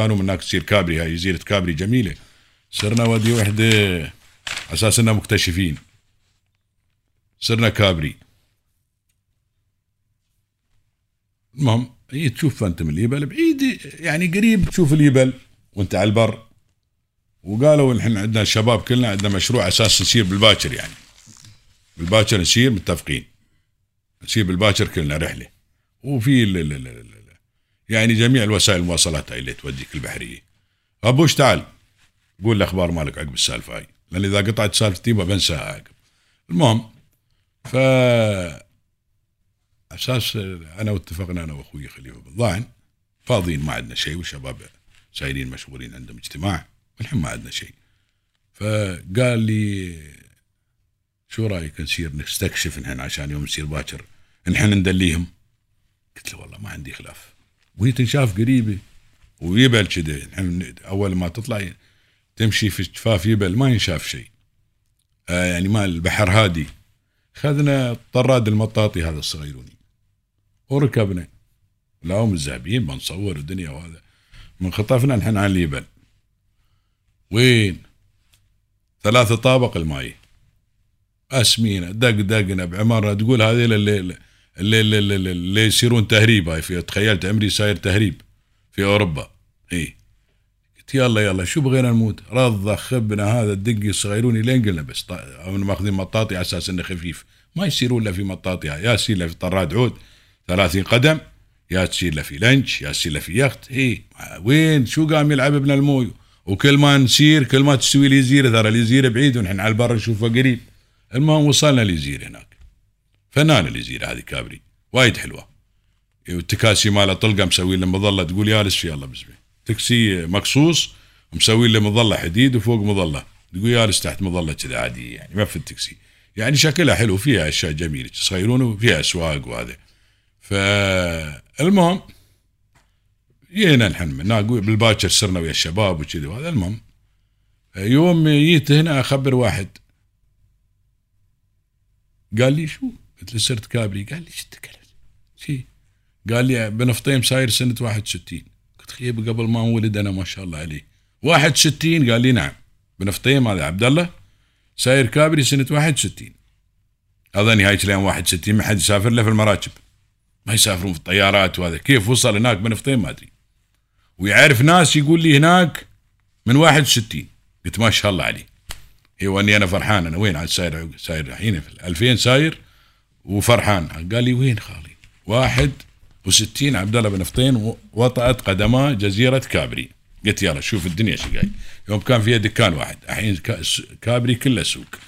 كانوا هناك تصير كابري هاي جزيرة كابري جميلة. صرنا ودي وحدة أساس إننا مكتشفين. صرنا كابري. المهم هي تشوف أنت من اليبل؟ بعيد يعني قريب تشوف اليبل وأنت على البر. وقالوا نحن عندنا الشباب كلنا عندنا مشروع أساس نسير بالباكر يعني. بالباكر نسير متفقين. نسير بالباكر كلنا رحلة. وفي يعني جميع الوسائل المواصلات هاي اللي توديك البحرية. ابوش تعال قول الاخبار مالك عقب السالفة هاي. لأن إذا قطعت سالفتي بنساها عقب. المهم ف أساس أنا واتفقنا أنا وأخوي خليفة بن ضاعن فاضيين ما عندنا شيء والشباب سايرين مشغولين عندهم اجتماع ونحن ما عندنا شيء. فقال لي شو رأيك نصير نستكشف نحن عشان يوم نصير باكر؟ نحن ندليهم. قلت له والله ما عندي خلاف. وهي تنشاف قريبه ويبل نحن أول ما تطلع تمشي في جفاف يبل ما ينشاف شيء آه يعني ما البحر هادي. خذنا طراد المطاطي هذا الصغيروني وركبنا. لا هم الذهبيين بنصور الدنيا وهذا. من خطفنا نحن على اليبل وين؟ ثلاثة طابق الماي أسمينا دق دقنا بعمارة. تقول هذه اللي اللي, اللي, اللي, اللي يصيرون تهريب هاي في تخيلت عمري ساير تهريب في أوروبا. إي. قلت يلا يلا شو بغينا نموت؟ رضى خبنا هذا الدقي الصغيروني لين قلنا بس ماخذين مطاطي على أساس إنه خفيف. ما يصيرون له في مطاطي يا يصير له في طراد عود 30 قدم يا تصير له في لنش يا تصير له في يخت. إي. وين؟ شو قام يلعب ابن الموي؟ وكل ما نسير كل ما تستوي لي جزيره ترى الجزيره بعيد ونحن على البر نشوفه قريب. المهم وصلنا لجزيره هناك. فنان الجزيره هذه كابري. وايد حلوة. والتكاسي ماله طلقة مسوي له مظلة. تقول يالس في الله بسمه تكسي مقصوص مسوي له مظلة حديد وفوق مظلة. تقول يالس تحت مظلة كذا عاديه يعني ما في التكسي. يعني شكلها حلو فيها أشياء جميلة. تصغيرون وفيها أسواق وهذا. فالمهم جينا نحن من بالباكر صرنا ويا الشباب وكذا وهذا. المهم يوم جيت هنا أخبر واحد. قال لي شو؟ قلت له صرت كابري قال لي شو؟ شي. قال لي بنفطيم ساير سنة 61 قلت خيب قبل ما أنولد أنا ما شاء الله عليه. 61 قال لي نعم. بنفطيم هذا عبد الله ساير كابري سنة 61 اظني هاي لين 61 ما حد يسافر له في المراكب. ما يسافرون في الطيارات وهذا. كيف وصل هناك بنفطيم ما أدري. ويعرف ناس يقول لي هناك من 61 قلت ما شاء الله عليه. إيوه أني أنا فرحان. أنا وين عاد ساير ساير الحين في 2000 ساير وفرحان. قال لي وين خالي؟ 61 عبد الله بن فطيم وطأت قدماه جزيرة كابري. قلت يلا شوف الدنيا شو قايل يوم كان فيها دكان واحد. الحين كابري كله سوق.